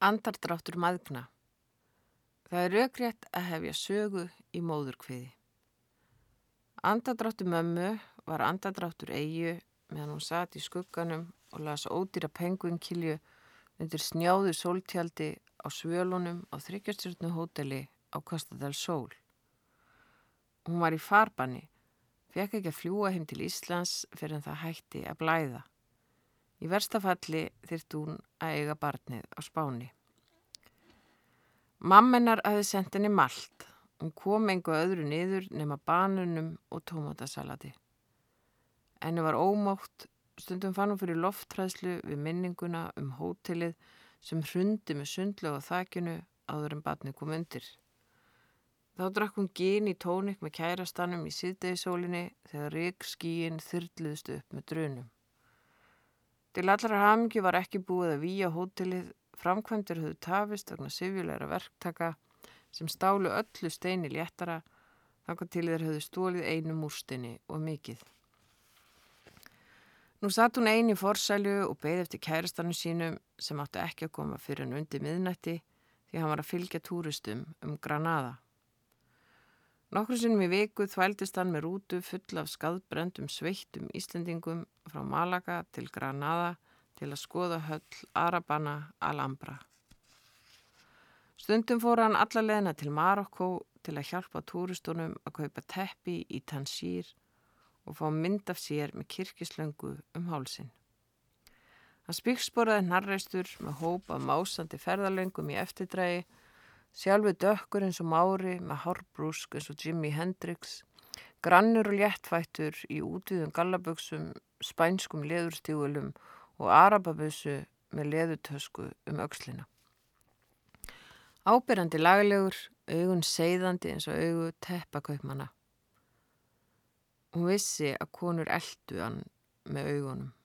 Andardráttur maðgna. Það er raugrétt að hefja sögu í móðurkviði. Andardráttur mömmu var andardráttur eigu meðan hún satt í skugganum og las ódýra penguinkilju undir snjáðu sóltjaldi á svölunum á þryggjastjórnu hóteli á Kostadal Sól. Hún var í farbanni, fekk ekki að fljúa heim til Íslands fyrir en það hætti að blæða. Í verstafalli þyrtt hún að eiga barnið á spáni. Mammenar aðeins sendt henni malt. Hún kom engu öðru niður nema banunum og tómatasalati. Enni var ómátt, stundum fann hún fyrir loftræðslu við minninguna um hótelið sem hrundi með sundlu á þakkinu áður en barnið kom undir. Þá drakk hún gín í tónik með kærastanum í síðdegisólinni þegar rík skíin þyrrliðst upp með drönum. Til allra hamingju var ekki búið að výja hótelið, framkvæmdur höfðu tafist vegna sifjulegra verktaka sem stálu öllu steini léttara, þannig til þeir höfðu stólið einu múrstinni og mikið. Nú satt hún eini í forsælu og beði eftir kærastannu sínum sem átti ekki að koma fyrir en undir miðnætti því hann var að fylgja túristum um Granada. Nokkur sinnum í viku þvældist hann með rútu full af skadbrendum sveittum Íslendingum frá Malaga til Granada til að skoða höll Arabana Alhambra. Stundum fór hann alla leðina til Marokko til að hjálpa túristunum að kaupa teppi í Tansýr og fá mynd af sér með kirkislöngu um hálsin. Hann spíksporaði narreistur með hópa másandi ferðalöngum í eftirdrægi Sjálfu dökkur eins og Mári með hárbrúsk eins og Jimi Hendrix, grannur og léttfættur í útvíðum gallaböksum, spænskum leðurstígulum og arababössu með leðutösku um aukslina. Ábyrjandi laglegur, augun seiðandi eins og augu teppakaupmana. Hún vissi að konur eldu hann með augunum.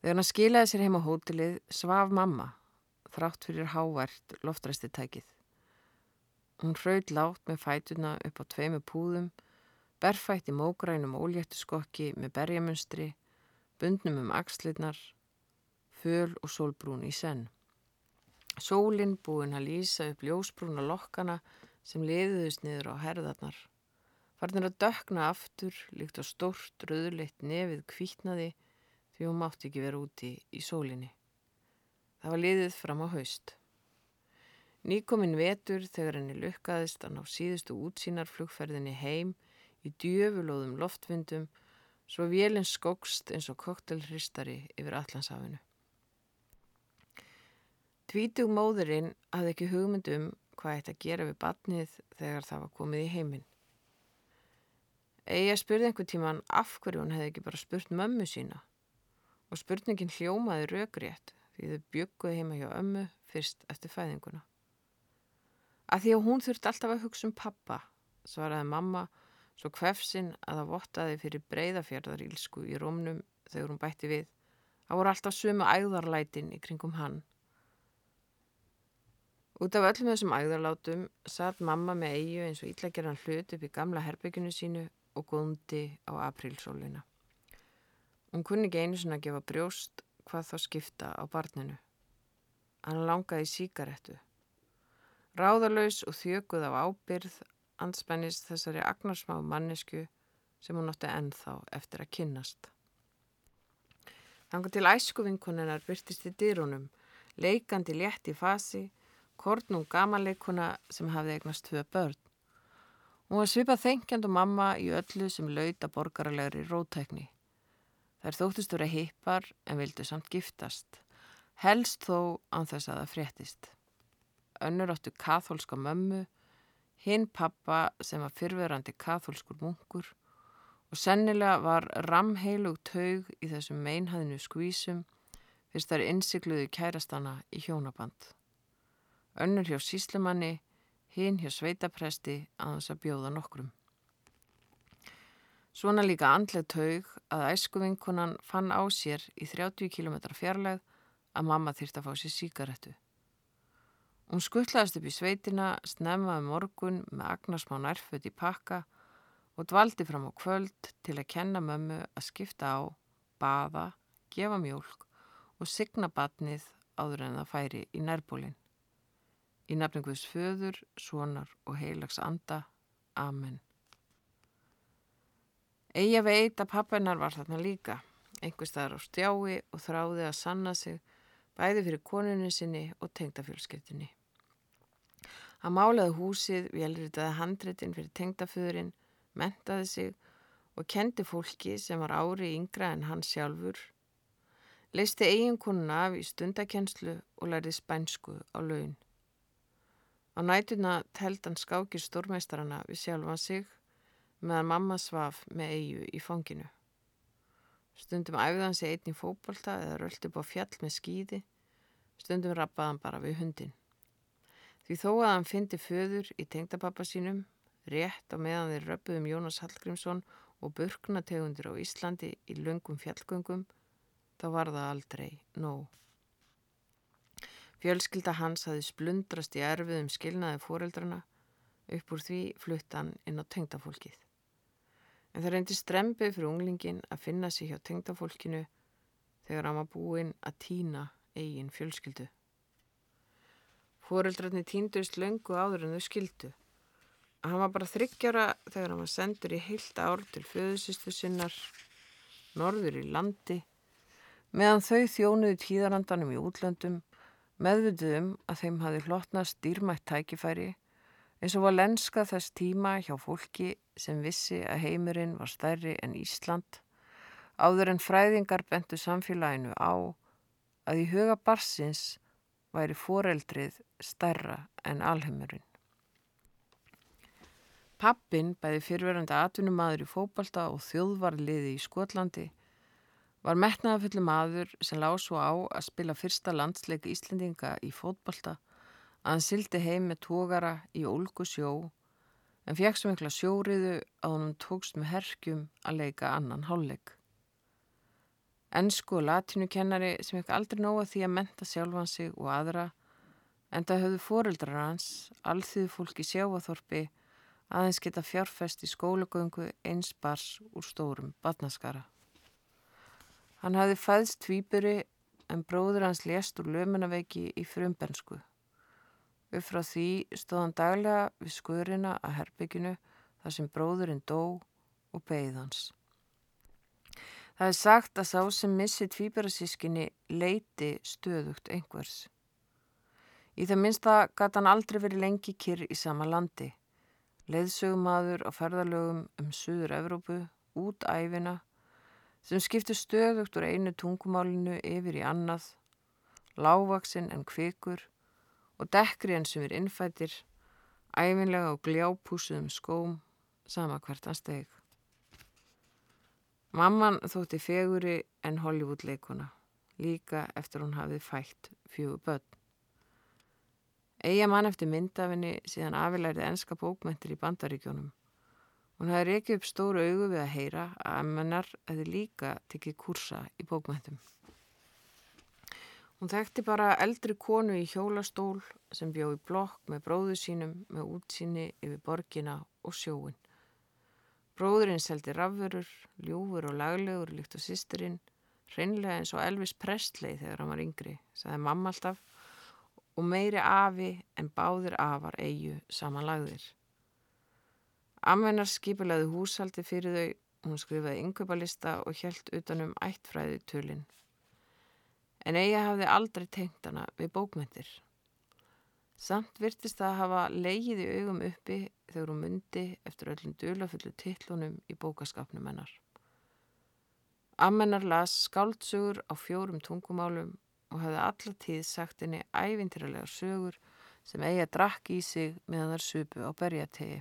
Þegar hann skilaði sér heim á hótelið svaf mamma þrátt fyrir hávært loftræsti tækið. Hún hraud látt með fætuna upp á tveimu púðum, berfætt í mógrænum óléttuskokki með berjamunstri, bundnum um axlirnar, föl og sólbrún í senn. Sólinn búinn að lýsa upp ljósbrúna lokkana sem liðuðist niður á herðarnar. Farnir að dökna aftur, líkt á stort, röðleitt nefið kvítnaði því hún mátti ekki vera úti í sólinni. Það var liðið fram á haust. Nýkominn vetur þegar henni lukkaðist að ná síðustu útsínarflugferðinni heim í djöfulóðum loftvindum svo vélinn skókst eins og koktelhristari yfir allansafinu. Tvítug móðurinn hafði ekki hugmyndum hvað eitt að gera við batnið þegar það var komið í heiminn. Að spurði einhver tíman af hverju hún hefði ekki bara spurt mömmu sína og spurningin hljómaði raugrétt því þau bygguði heima hjá ömmu fyrst eftir fæðinguna. Að því að hún þurfti alltaf að hugsa um pappa, svaraði mamma svo hvefsinn að það vottaði fyrir breyðafjörðarílsku í rómnum þegar hún bætti við. Það voru alltaf sömu æðarlætin í kringum hann. Út af öllum þessum æðarlátum satt mamma með eigu eins og ítlækjaran hlut upp í gamla herbygginu sínu og góndi á aprílsóluna. Hún kunni ekki einu svona að gefa brjóst hvað þá skipta á barninu. Hann langaði síkarettu. Ráðalauðs og þjökuð á ábyrð anspennist þessari agnarsmá mannesku sem hún átti ennþá eftir að kynnast. Þannig til æskuvinkuninnar byrtist í dýrunum, leikandi létt í fasi, kornum gamanleikuna sem hafði eignast tvö börn. Hún var svipað þengjand og mamma í öllu sem lauta borgaralegri rótækni. Þær þóttist vera hippar en vildu samt giftast. Helst þó án þess að það fréttist. Önnur áttu kathólska mömmu, hinn pappa sem var fyrverandi kathólskur munkur og sennilega var ramheilug taug í þessum meinhæðinu skvísum fyrst þær innsikluðu kærastana í hjónaband. Önnur hjá síslimanni, hinn hjá sveitapresti að þess að bjóða nokkrum. Svona líka andleg taug að æskuvinkunan fann á sér í 30 km fjarlæð að mamma þýrt að fá sér síkaretu. Hún skuttlaðist upp í sveitina, snemmaði um morgun með agnarsmá nærföt í pakka og dvaldi fram á kvöld til að kenna mömmu að skipta á, baða, gefa mjölk og signa batnið áður en það færi í nærbólinn. Í nafninguðs föður, svonar og heilags anda. Amen. Að veit að pappennar var þarna líka, einhver staðar á stjái og þráði að sanna sig bæði fyrir konunni sinni og tengdafjölskyldinni. Hann málaði húsið, velritaði handreitin fyrir tengdaföðurinn, mentaði sig og kendi fólki sem var ári yngra en hann sjálfur, leisti eiginkonuna af í stundakenslu og lærði spænsku á laun. Á nætuna teld hann skákir stórmeistarana við sjálfan sig meðan mamma svaf með eigu í fanginu. Stundum æfði hann sig einn í fókbalta eða röldi upp á fjall með skýði, stundum rappaði hann bara við hundin. Því þó að hann fyndi föður í tengdapappa sínum, rétt á meðan þeir röpuðum Jónas Hallgrímsson og burknategundir á Íslandi í löngum fjallgöngum, þá var það aldrei nóg. Fjölskylda hans hafði splundrast í erfiðum skilnaði fóreldrana, upp úr því fluttan inn á tengdafólkið. En það reyndi strempið fyrir unglingin að finna sig hjá tengdafólkinu þegar hann var búinn að týna eigin fjölskyldu. Fóreldrarni týndust löngu áður en þau skildu. Hann var bara þryggjara þegar hann var sendur í heilt ár til föðusistu sinnar, norður í landi, meðan þau þjónuði tíðarandanum í útlöndum meðvituðum að þeim hafi hlottnast dýrmætt tækifæri eins og var lenska þess tíma hjá fólki sem vissi að heimurinn var stærri en Ísland áður en fræðingar bentu samfélaginu á að í huga barsins væri foreldrið stærra en alheimurinn. Pappin, bæði fyrverandi atvinnumadur í fókbalta og þjóðvarliði í Skotlandi var metnaðafullu maður sem lág svo á að spila fyrsta landsleik Íslendinga í fótbolta að hann sildi heim með tógara í ólgu sjó en fekk svo mikla sjóriðu að hann tókst með herkjum að leika annan hálfleik. Ennsku og latínukennari sem ekki aldrei nóga því að menta sjálfan sig og aðra en það höfðu fóreldrar hans, alþýðu fólki sjáaþorpi, aðeins geta fjárfest í skólagöngu eins bars úr stórum badnaskara. Hann hafði fæðst tvýburi en bróður hans lést úr lömunaveiki í frumbensku. Upp frá því stóð hann daglega við skurina að herbygginu þar sem bróðurinn dó og beigð hans. Það er sagt að sá sem missi tvýburasískinni leiti stöðugt einhvers. Í það minnsta gæti hann aldrei verið lengi kyrr í sama landi. Leðsögumadur á ferðalögum um Suður Evrópu, út æfina sem skiptir stöðugt úr einu tungumálinu yfir í annað, lágvaksinn en kvikur og dekkri enn sem er innfættir, æfinlega á gljápúsuðum skóm, sama hvert að steg. Mamman þótti feguri en Hollywood leikona, líka eftir hún hafið fætt fjögur börn. Eija mann eftir myndafinni síðan afilærið enska bókmentir í bandaríkjónum Hún hafði reykið upp stóru augu við að heyra að emmennar hefði líka tikið kursa í bókmæntum. Hún þekkti bara eldri konu í hjólastól sem bjó í blokk með bróðu sínum með útsýni yfir borgina og sjóin. Bróðurinn seldi rafverur, ljúfur og laglegur líkt á sýsturinn, hreinlega eins og Elvis Presley þegar hann var yngri, saði mamma alltaf, og meiri afi en báðir afar eigu samanlagðir. Amvenar skipilaði húsaldi fyrir þau, hún skrifaði yngöpalista og hjælt utanum ættfræði tölinn. En Eija hafði aldrei tengt hana við bókmyndir. Samt virtist það að hafa leigið í augum uppi þegar hún myndi eftir öllum dölafullu tillunum í bókaskapnum hennar. Ammenar las skáldsögur á fjórum tungumálum og hafði alla tíð sagt henni ævintýralegar sögur sem Eija drakk í sig meðan þar supu á berjategi.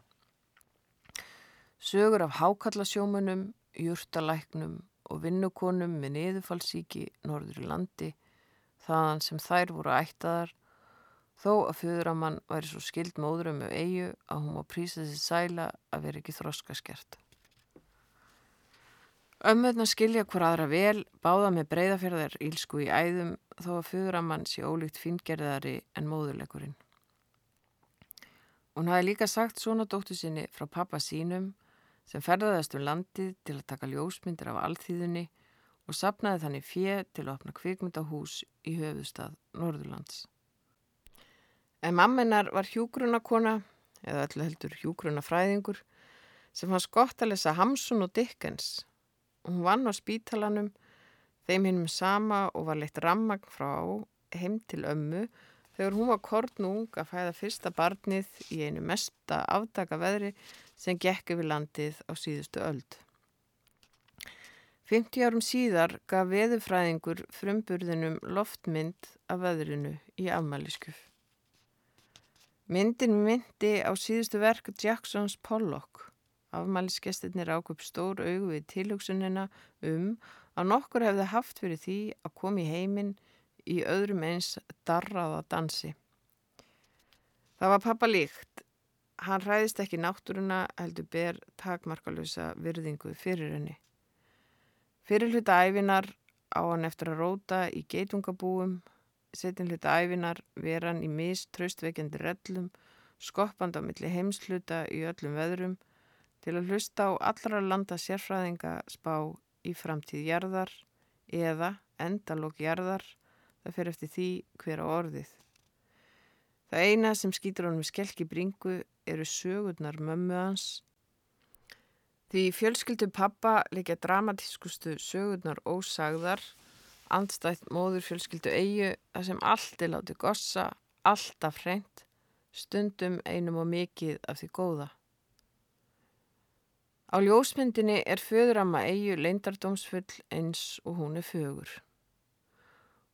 Sögur af hákallasjómunum, júrtalæknum og vinnukonum með niðurfallsíki norður í landi, þaðan sem þær voru ættaðar, þó að fjöðuramann væri svo skild móðurum með eigu að hún má prísa sér sæla að vera ekki þroskaskert. Ömmöðna skilja hver aðra vel, báða með breyðafjörðar ílsku í æðum þó að fjöðuramann sé ólíkt fingerðari en móðurleikurinn. Hún hafi líka sagt svona dóttu sinni frá pappa sínum sem ferðaðist um landið til að taka ljósmyndir af allþýðunni og sapnaði þannig fjö til að opna kvikmyndahús í höfustad Norðurlands. En mammenar var hjúgrunakona, eða öllu heldur hjúgrunafræðingur, sem hans gott að lesa Hamsun og Dickens. Hún vann á spítalanum, þeim hinnum sama og var leitt rammagn frá heim til ömmu þegar hún var kornung að fæða fyrsta barnið í einu mesta afdaka veðri sem gekk yfir landið á síðustu öld. 50 árum síðar gaf veðufræðingur frumburðinum loftmynd af veðrinu í afmæliskjöf. Myndin myndi á síðustu verk Jacksons Pollock. Afmælisgestirnir ákvöp stór augu við tilhugsunina um að nokkur hefði haft fyrir því að koma í heiminn í öðrum eins darraða dansi. Það var pappa líkt. Hann ræðist ekki náttúruna heldur ber takmarkalösa virðingu fyrir henni. Fyrir hluta æfinar á hann eftir að róta í geitungabúum, setin hluta æfinar veran í mist tröstveikjandi rellum, skoppand á milli heimsluta í öllum veðrum til að hlusta á allra landa sérfræðinga spá í framtíð jarðar eða endalók jarðar Það fer eftir því hver á orðið. Það eina sem skýtur honum skelki bringu eru sögurnar mömmu hans. Því fjölskyldu pappa leikja dramatískustu sögurnar ósagðar, andstætt móður fjölskyldu eigu að sem allt er látið gossa, alltaf hreint, stundum einum og mikið af því góða. Á ljósmyndinni er föðuramma eigu leindardómsfull eins og hún er fögur.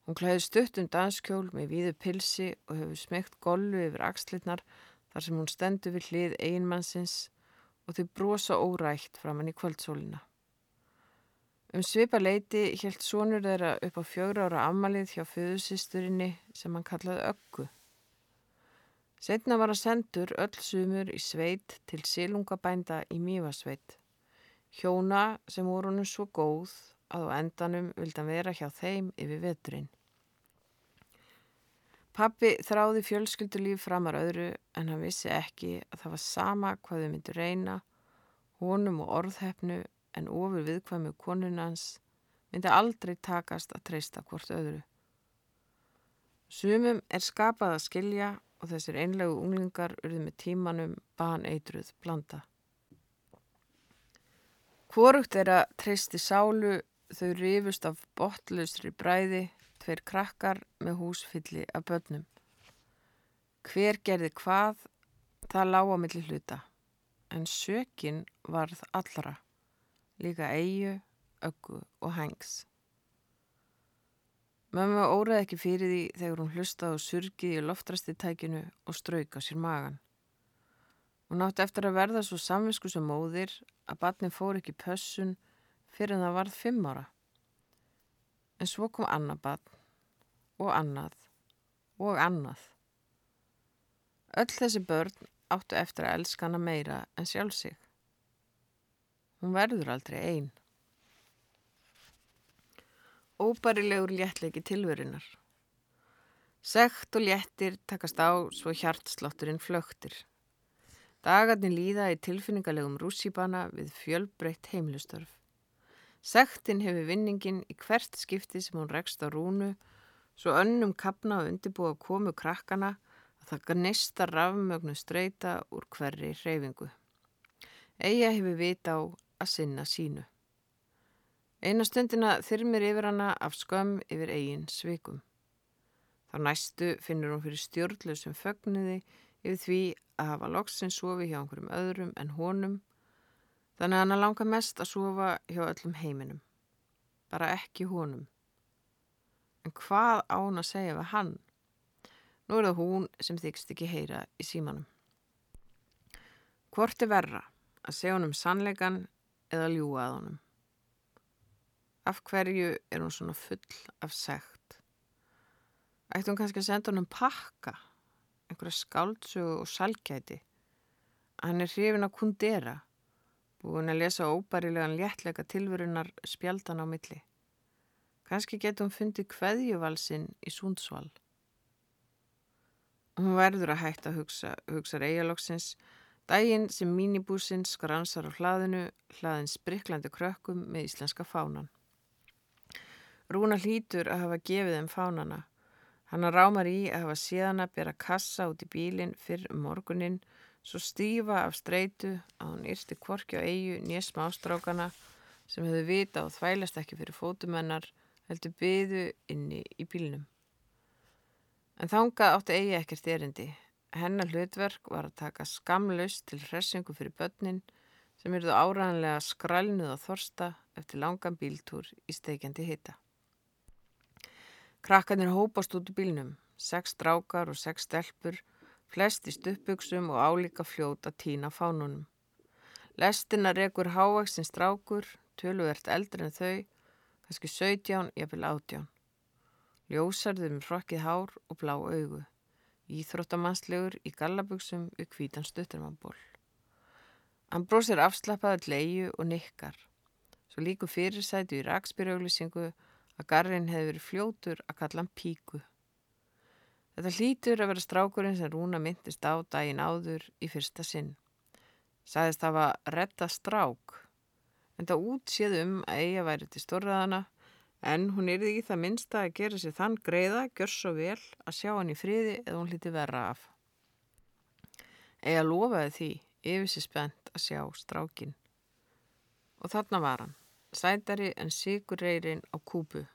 Hún klæði stutt um danskjól með víðu pilsi og hefur smegt gollu yfir axlirnar þar sem hún stendur við hlið einmannsins og þau brosa órætt framann í kvöldsólina. Um svipa leiti helt sonur þeirra upp á fjögra ára ammalið hjá föðusisturinni sem hann kallaði Öggu. Setna var hann sendur öll sumur í sveit til silungabænda í Mývasveit. Hjóna sem voru honum svo góð að á endanum vildi hann vera hjá þeim yfir veturinn. Pappi þráði fjölskyldulíf framar öðru en hann vissi ekki að það var sama hvað þau myndi reyna, honum og orðhefnu en ofur viðkvæmu konunans myndi aldrei takast að treysta hvort öðru. Sumum er skapað að skilja og þessir einlegu unglingar urði með tímanum ban eitruð blanda. Hvorugt er að treysti sálu þau rifust af botlaustri bræði tveir krakkar með húsfylli af börnum. Hver gerði hvað, það lág á milli hluta, en sökin varð allra, líka eigu, öggu og hengs. Mömmu óraði ekki fyrir því þegar hún hlustaði og surgiði í loftrastitækinu og strauka sér magan. Hún átti eftir að verða svo samvinsku sem móðir að batni fór ekki pössun fyrir en það varð fimm ára. En svo kom annar batn og annað og annað. Öll þessi börn áttu eftir að elska hana meira en sjálf sig. Hún verður aldrei einn. Óbærilegur léttleiki tilverunar. Segt og léttir takast á svo hjartslotturinn flögtir. Dagarnir líða í tilfinningalegum rússíbana við fjölbreytt heimlustörf. Segtin hefur vinningin í hvert skipti sem hún rekst á rúnu svo önnum kapna og undirbúa komu krakkana að það gnista rafmögnu streyta úr hverri hreyfingu. Eija hefur vita á að sinna sínu. Eina stundina þyrmir yfir hana af skömm yfir eigin svikum. Þá næstu finnur hún fyrir stjórnlausum fögnuði yfir því að hafa loksinn sofi hjá einhverjum öðrum en honum, þannig að hann langar mest að sofa hjá öllum heiminum. Bara ekki honum. En hvað á hún að segja við hann? Nú er það hún sem þykst ekki heyra í símanum. Hvort er verra að segja honum sannleikan eða ljúa að honum? Af hverju er hún svona full af segt? Ætti hún kannski að senda honum pakka, einhverja skáldsögu og salgæti? Hann er hrifin að kundera, búin að lesa óbærilegan léttleika tilverunar spjaldan á milli. Kanski getur hún fundið kveðjuvalsinn í Sundsvall. Hún verður að hægt að hugsa, hugsa eigalóksins, daginn sem mínibúsinn skransar á hlaðinu, hlaðin spriklandi krökkum með íslenska fánan. Rúna hlýtur að hafa gefið þeim fánana. Hann rámar í að hafa síðan að bera kassa út í bílinn fyrr um morgunin, svo stífa af streitu að hún yrsti kvorki á eigu nýja smástrákana sem hefðu vita og þvælast ekki fyrir fótumennar heldur byðu inni í bílnum. En þangað átti eigi ekkert erindi. Hennar hlutverk var að taka skamlaust til hressingu fyrir börnin sem eruðu áræðanlega skrælnuð og þorsta eftir langan bíltúr í steikjandi hita. Krakkarnir hópast út í bílnum, sex drákar og sex stelpur, flest í stuppbuksum og álíka fljóta tína fánunum. Lestina rekur hávaksinn strákur, töluvert eldri en þau, kannski 17, jafnvel 18. Ljósarður með frokkið hár og blá augu. Íþróttamannslegur í gallabugsum við kvítan stuttarmannból. Hann bróðsir afslappaði leiðu og nikkar. Svo líku fyrirsætu í raksbyrjauðlýsingu að garrin hefði verið fljótur að kalla hann píku. Þetta hlýtur að vera strákurinn sem Rúna myndist á daginn áður í fyrsta sinn. Sæðist það var retta strák, en það útséð um að eiga væri til stórraðana En hún yrði ekki það minnsta að gera sér þann greiða, gjör svo vel að sjá hann í friði eða hún hliti verra af. Ega lofaði því, yfir sér spennt að sjá strákin. Og þarna var hann, sætari en sigur reyrin á kúpu.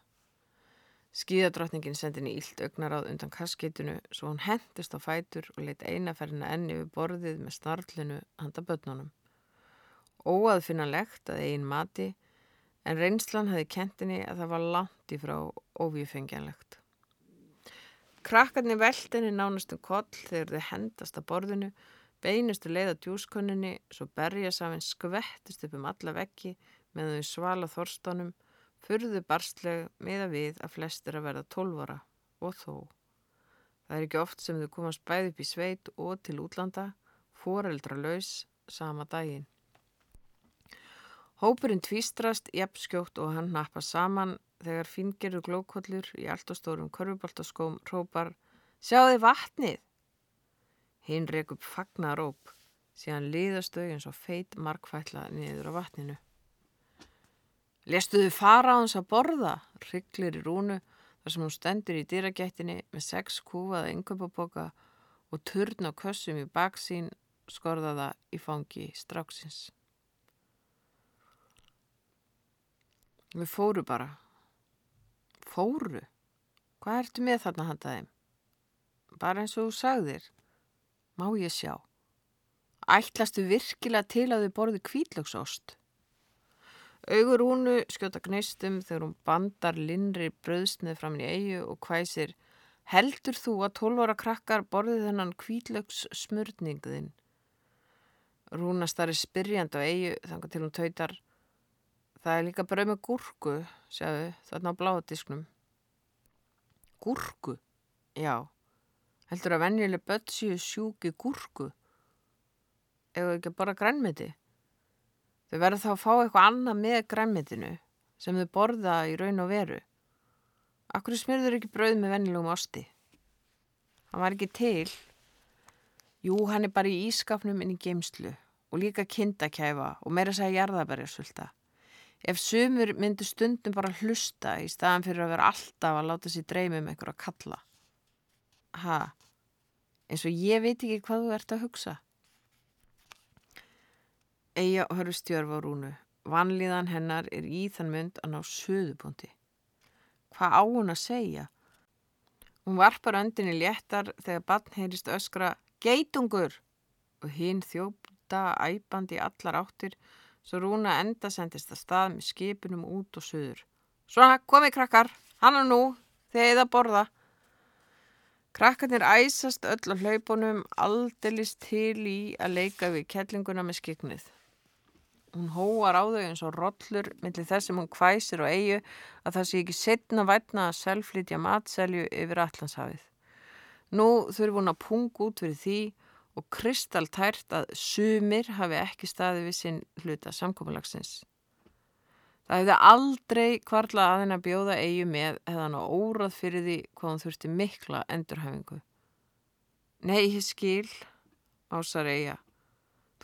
Skíðadrottningin sendi henni ílt augnaráð undan kaskeitinu svo hún hendist á fætur og leitt einaferðina enni við borðið með snarlinu handa börnunum. Óaðfinnanlegt að eigin mati en reynslan hefði kentinni að það var langt í frá óvífengjanlegt. Krakkarnir veldinni nánastum koll þegar þau hendast að borðinu, beinustu leiða djúskonninni, svo berja safinn skvettist upp um alla veggi með þau svala þorstónum, fyrðu barstleg með að við að flestir að verða tólvara og þó. Það er ekki oft sem þau komast bæð upp í sveit og til útlanda, foreldra laus sama daginn. Hópurinn tvístrast, jafnskjótt og hann nappa saman þegar fingerur glókollur í allt og stórum korfuboltaskóm rópar Sjáði vatnið! Hinn rek upp fagnaróp, síðan liðast þau eins og feit markfætla niður á vatninu. Lestuðu fara á hans að borða, rygglir í rúnu þar sem hún stendur í dýragættinni með sex kúfaða yngöpaboka og turn á kössum í baksín skorðaða í fangi stráksins. Við fóru bara. Fóru? Hvað ertu með þarna handaðið? Bara eins og þú sagðir. Má ég sjá. Ætlastu virkilega til að þið borði kvítlöksost? Augur húnu skjóta gneistum þegar hún bandar linri bröðsnið fram í eigu og hvæsir Heldur þú að tólvara krakkar borðið þennan kvítlöks smörningðinn? Rúna starri spyrjand á eigu þangar til hún tautar Það er líka brauð með gúrku, sjáðu, þarna á bláadisknum. Gúrku? Já. Heldur að venjuleg börn séu sjúki gúrku? Eða ekki bara grænmiti? Þau verður þá að fá eitthvað annað með grænmitinu sem þau borða í raun og veru. Akkur smyrður ekki brauð með venjulegum osti? Hann var ekki til. Jú, hann er bara í ískapnum inn í geimslu og líka kindakæfa og meira sæði jarðabærjarsvölda. Ef sumur myndu stundum bara hlusta í staðan fyrir að vera alltaf að láta sér dreymi um einhver að kalla. Ha, eins og ég veit ekki hvað þú ert að hugsa. Eija hörðu stjörf á rúnu. Vanlíðan hennar er í þann mynd að ná söðupunkti. Hvað á hún að segja? Hún varpar öndinni léttar þegar bann heyrist öskra Geitungur! Og hinn þjópta æpandi allar áttir Svo Rúna enda sendist að stað með skipunum út og söður. Svona, komið krakkar, hann og nú, þegar það borða. Krakkarnir æsast öll á hlaupunum, aldilist til í að leika við kettlinguna með skiknið. Hún hóar á þau eins og rollur millir þess sem hún hvæsir og eigu að það sé ekki setna vætna að selflítja matselju yfir allanshafið. Nú þurfur hún að punga út fyrir því og kristaltært að sumir hafi ekki staði við sinn hluta samkómalagsins. Það hefði aldrei kvarla að henn að bjóða eigi með hann á órað fyrir því hvað hann þurfti mikla endurhafingu. Nei, ég skil, ásar eiga.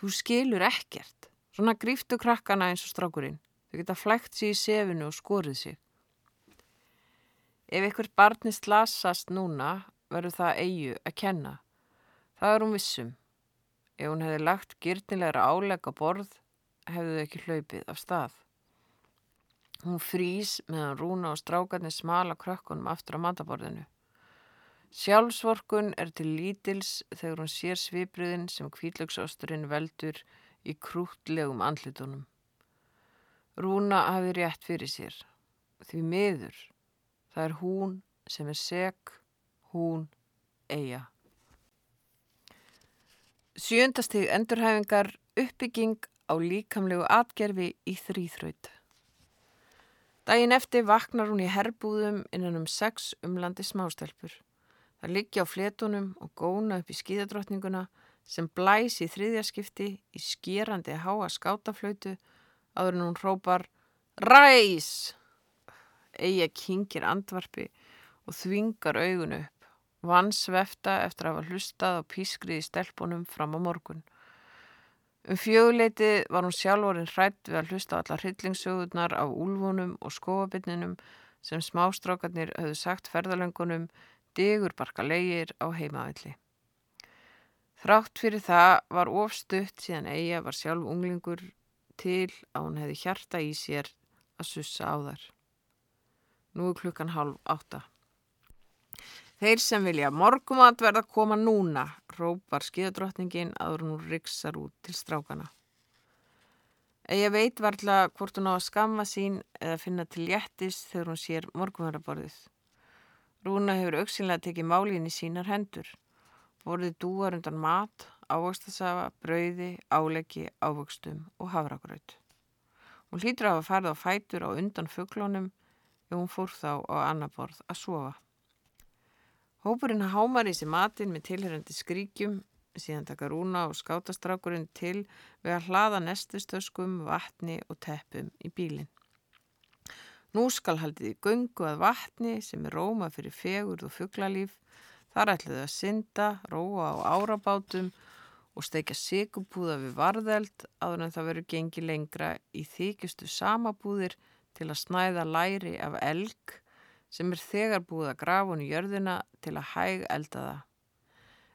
Þú skilur ekkert. Svona gríftu krakkana eins og strákurinn. Þau geta flægt sér í sefinu og skorið sér. Ef ykkur barni slasast núna verður það eigu að kenna. Það er hún vissum. Ef hún hefði lagt gyrnilegra álegg á borð hefðu þau ekki hlaupið af stað. Hún frýs meðan rúna og strákarnir smala krökkunum aftur á mataborðinu. Sjálfsvorkun er til lítils þegar hún sér svipriðin sem kvítlöksosturinn veldur í krútlegum andlitunum. Rúna hafi rétt fyrir sér. Því miður, það er hún sem er seg, hún eiga. Sjöndastig endurhæfingar uppbygging á líkamlegu atgerfi í þrýþraut. Dægin eftir vaknar hún í herbúðum innan um sex umlandi smástelpur. Það liggja á fletunum og góna upp í skíðadrottninguna sem blæs í þriðjaskipti í skýrandi háa skátaflautu áður en hún hrópar Ræs! Eija kingir andvarpi og þvingar augun upp. Vann svefta eftir að hafa hlustað á pískrið í stelpunum fram á morgun. Um fjöguleiti var hún sjálfórin hrætt við að hlusta á alla hryllingssögurnar á úlfunum og skóabinninum sem smástrákarnir höfðu sagt ferðalöngunum digur barka leigir á heimavelli. Þrátt fyrir það var ofstutt síðan Eija var sjálf unglingur til að hún hefði hjarta í sér að sussa á þar. Nú er klukkan halv átta. Þeir sem vilja morgumat verða að koma núna, rópar skiðadrottningin aður hún riksar út til strákana. Eða veit varðla hvort hún á að skamma sín eða finna til jættis þegar hún sér morgumataraborðið. Rúna hefur auksinlega tekið málinn í sínar hendur. Borðið dúar undan mat, ávöxtasafa, brauði, áleggi, ávöxtum og havragraut. Hún hlýtur af að færða á fætur á undan fugglónum ef hún fór þá á annar borð að sofa. Hópurinn hámar í sig matinn með tilherrandi skríkjum, síðan taka rúna og skátastrákurinn til við að hlaða nestustöskum, vatni og teppum í bílinn. Nú skal haldið í gungu að vatni sem er róma fyrir fegur og fugglalíf. Þar ætluðu að synda, róa á árabátum og steikja sigubúða við varðeld áður en það veru gengi lengra í þykjustu samabúðir til að snæða læri af elg sem er þegar búið að grafa hún í jörðina til að hæg elda það.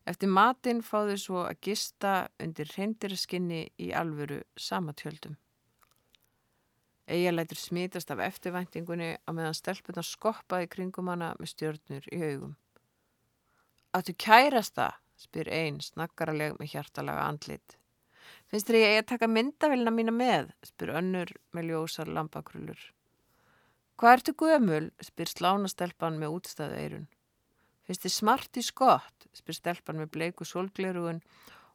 Eftir matinn fáðu svo að gista undir reyndiraskinni í alvöru samatjöldum. Eija lætur smítast af eftirvæntingunni á meðan stelpunar skoppaði kringum hana með stjörnur í augum. Áttu kærast það, spyr einn snakkaraleg með hjartalaga andlit. Finnst þér ég að taka myndavilna mína með, spyr önnur með ljósar lampakrullur. Hvað ertu gömul? spyr slánastelpan með útstæðu eirun. Finnst þið smart í skott? spyr stelpan með bleiku solglerugun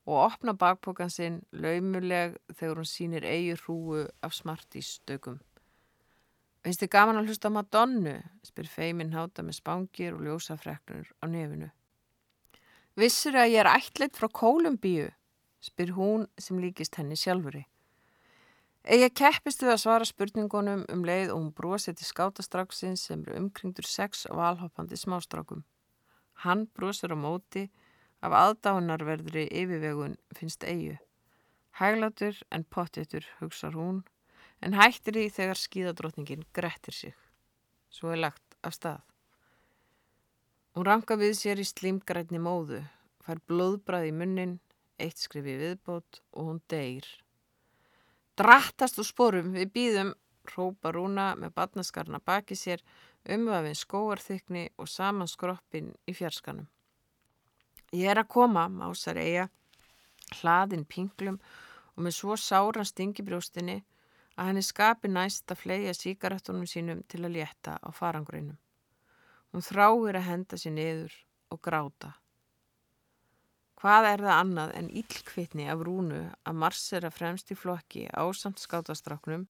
og opna bakpokan sinn laumuleg þegar hún sínir eigi hrúu af smart í stökum. Finnst þið gaman að hlusta Madonnu? spyr feiminn háta með spangir og ljósafreknur á nefinu. Vissur að ég er ætleitt frá Kólumbíu? spyr hún sem líkist henni sjálfuri. Eða keppist við að svara spurningunum um leið og hún brosið til skátastraksins sem eru umkringdur sex valhoppandi smástrákum. Hann brosir á móti af aðdánarverðri yfirvegun finnst eigu. Hæglatur en pottitur hugsar hún en hættir í þegar skíðadrótningin grettir sig. Svo er lagt af stað. Hún ranka við sér í slimgrætni móðu, fær blóðbræð í munnin, eitt skrifi viðbót og hún deyr drattast úr sporum við býðum rópa rúna með badnaskarna baki sér umvafin skóarþykni og saman skroppin í fjarskanum. Ég er að koma, másar eiga, hlaðin pinglum og með svo sáran stingibrjóstinni að henni skapi næst að flega síkaretunum sínum til að létta á farangrunum. Hún þráir að henda sér niður og gráta. Hvað er það annað en íllkvittni af rúnu að marsera fremst í flokki ásamt skátastráknum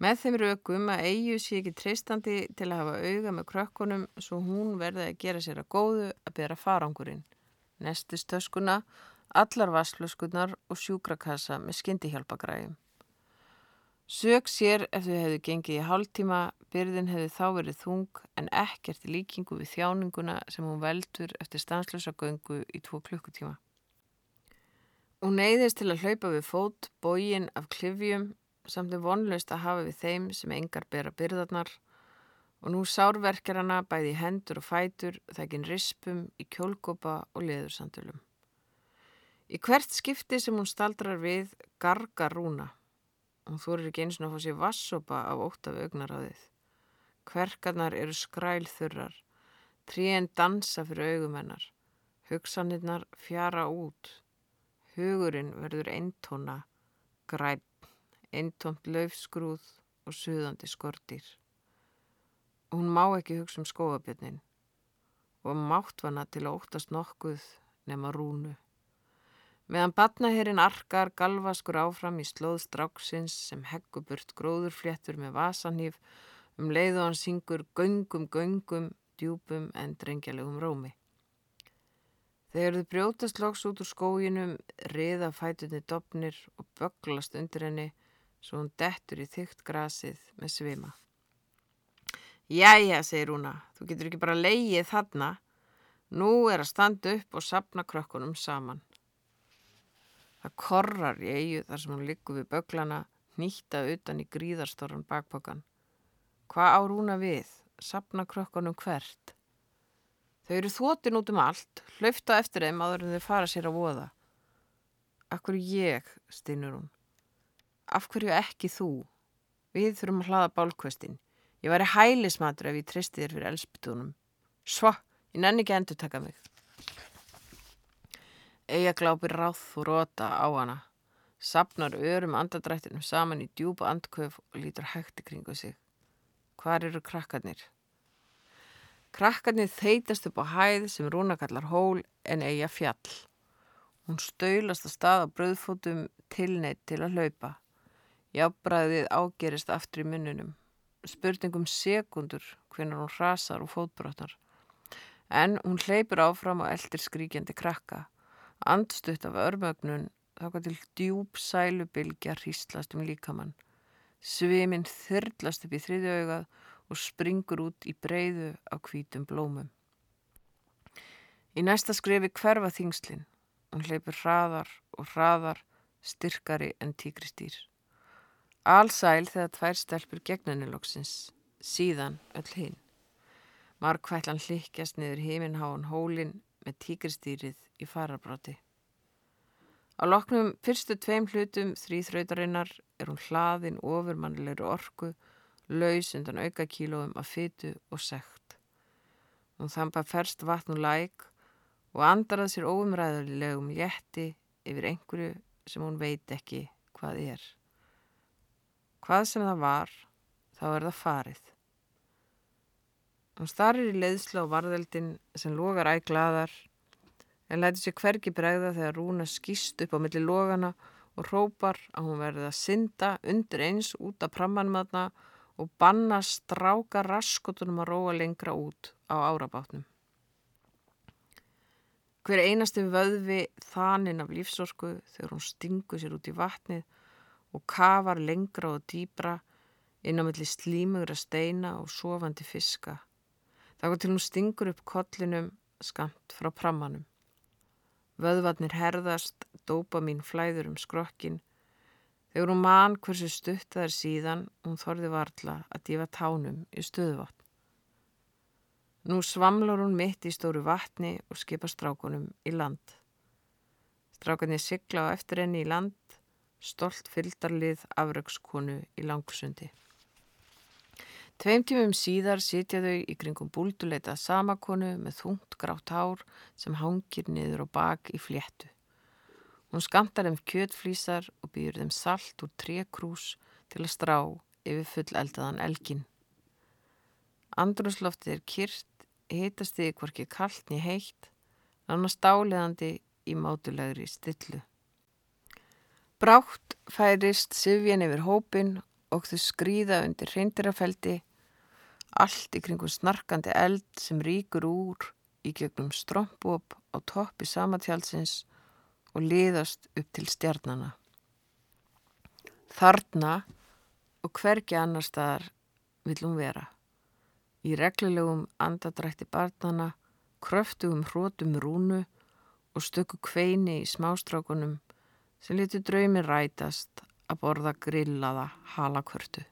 með þeim rökum að eigu sé ekki treystandi til að hafa auga með krökkunum svo hún verði að gera sér að góðu að bera farangurinn. Nestistöskuna, allar vasslöskunar og sjúkrakassa með skyndihjálpagræðum. Sök sér ef þau hefðu gengið í hálftíma, byrðin hefði þá verið þung en ekkert líkingu við þjáninguna sem hún veldur eftir stanslösa göngu í tvo klukkutíma. Hún neyðist til að hlaupa við fót, bógin af klifjum, samt er vonlaust að hafa við þeim sem engar bera byrðarnar og nú sárverkjar hana bæði hendur og fætur þekkin rispum í kjólkopa og leðursandulum. Í hvert skipti sem hún staldrar við gargar rúna. Hún þorir ekki eins og fá sér vassopa af óttaf augnaráðið. Kverkarnar eru skrælþurrar, tríen dansa fyrir augumennar, hugsanirnar fjara út, hugurinn verður eintóna, græn, eintómt laufskrúð og suðandi skortýr. Hún má ekki hugsa um skóabjörnin og máttvana til að óttast nokkuð nema rúnu. Meðan batnaherrin arkar galvaskur áfram í slóð stráksins sem hegguburt gróðurfléttur með vasanhýf um leið og hann syngur göngum, göngum, djúpum en drengjalegum rómi. Þegar þau brjótast loks út úr skóginum, riða fætunni dopnir og böglast undir henni svo hún dettur í þygt grasið með svima. Jæja, segir húnna, þú getur ekki bara leið þarna. Nú er að standa upp og sapna krökkunum saman. Það korrar í eigu þar sem hún liggur við böglana, nýtta utan í gríðarstorran bakpokkan. Hvað á rúna við? Sapna krökkunum hvert? Þau eru þótin út um allt, hlöfta eftir þeim aður en þau fara sér að voða. Akkur ég, steinur hún. Af hverju ekki þú? Við þurfum að hlaða bálkvestin. Ég væri hælismatur ef ég tristi þér fyrir elspitúnum. Svo, ég nenni ekki endur taka mig. Eija glápir ráð og róta á hana. Sapnar örum andadrættinum saman í djúpa andköf og lítur hægt í kringu sig. Hvar eru krakkarnir? Krakkarnir þeitast upp á hæð sem Rúna kallar hól en Eija fjall. Hún stöylast að stað á bröðfótum tilneitt til að hlaupa. Jábræðið ágerist aftur í munnunum. Spurningum sekundur hvernig hún rasar og fótbrotnar. En hún hleypur áfram og eldir skríkjandi krakka. Andstutt af örmögnun þáka til djúb sælubilgja hríslast um líkamann. Sviminn þyrlast upp í þriðju augað og springur út í breyðu á hvítum blómum. Í næsta skrefi hverfa þingslinn. Hún hleypur hraðar og hraðar, styrkari en tíkristýr. Allsæl þegar tvær stelpur gegnaniloksins, síðan öll hinn. Markvætlan hlikkjast niður heiminháan hólinn með tíkristýrið í farabráti. Á loknum fyrstu tveim hlutum þrýþrautarinnar er hún hlaðin ofurmannilegri orku, laus undan auka kílóum af fytu og sekt. Hún þampa ferst vatn og læk og andarað sér óumræðarlegum létti yfir einhverju sem hún veit ekki hvað er. Hvað sem það var, þá er það farið. Hún starir í leiðsla á varðeldin sem logar æglaðar en læti sér hvergi bregða þegar Rúna skýst upp á milli logana og hrópar að hún verði að synda undir eins út af prammanmaðna og banna stráka raskotunum að róa lengra út á árabátnum. Hver einasti vöðvi þaninn af lífsorku þegar hún stingur sér út í vatnið og kafar lengra og dýbra inn á milli slímugra steina og sofandi fiska. Går til hún stingur upp kollinum skamt frá prammanum. Vöðvarnir herðast, dópa mín flæður um skrokkin. Þegar hún man hversu stutt það er síðan, hún þorði varla að dífa tánum í stöðuvatn. Nú svamlar hún mitt í stóru vatni og skipa strákunum í land. Strákunni sigla á eftir henni í land, stolt fylgdarlið afraugskonu í langsundi. Tveim tímum síðar sitja þau í kringum búlduleita samakonu með þungt grátt hár sem hangir niður og bak í fléttu. Hún skamtar þeim kjötflísar og býður þeim salt úr trekrús til að strá yfir full eldaðan elgin. Andrúsloftið er kyrt, hitast þig hvorki kallt niður heitt, nána stáleðandi í mátulegri stillu. Brátt færist Sivjan yfir hópin og þau skrýða undir reyndirrafeldi allt í kringum snarkandi eld sem ríkur úr í gegnum strömbóp á toppi samatjálsins og liðast upp til stjarnana. Þarna og hvergi annar staðar viljum vera. Í reglulegum andadrætti barnana, kröftugum hrótum rúnu og stöku kveini í smástrákunum sem litur draumi rætast að borða grillaða halakvörtu.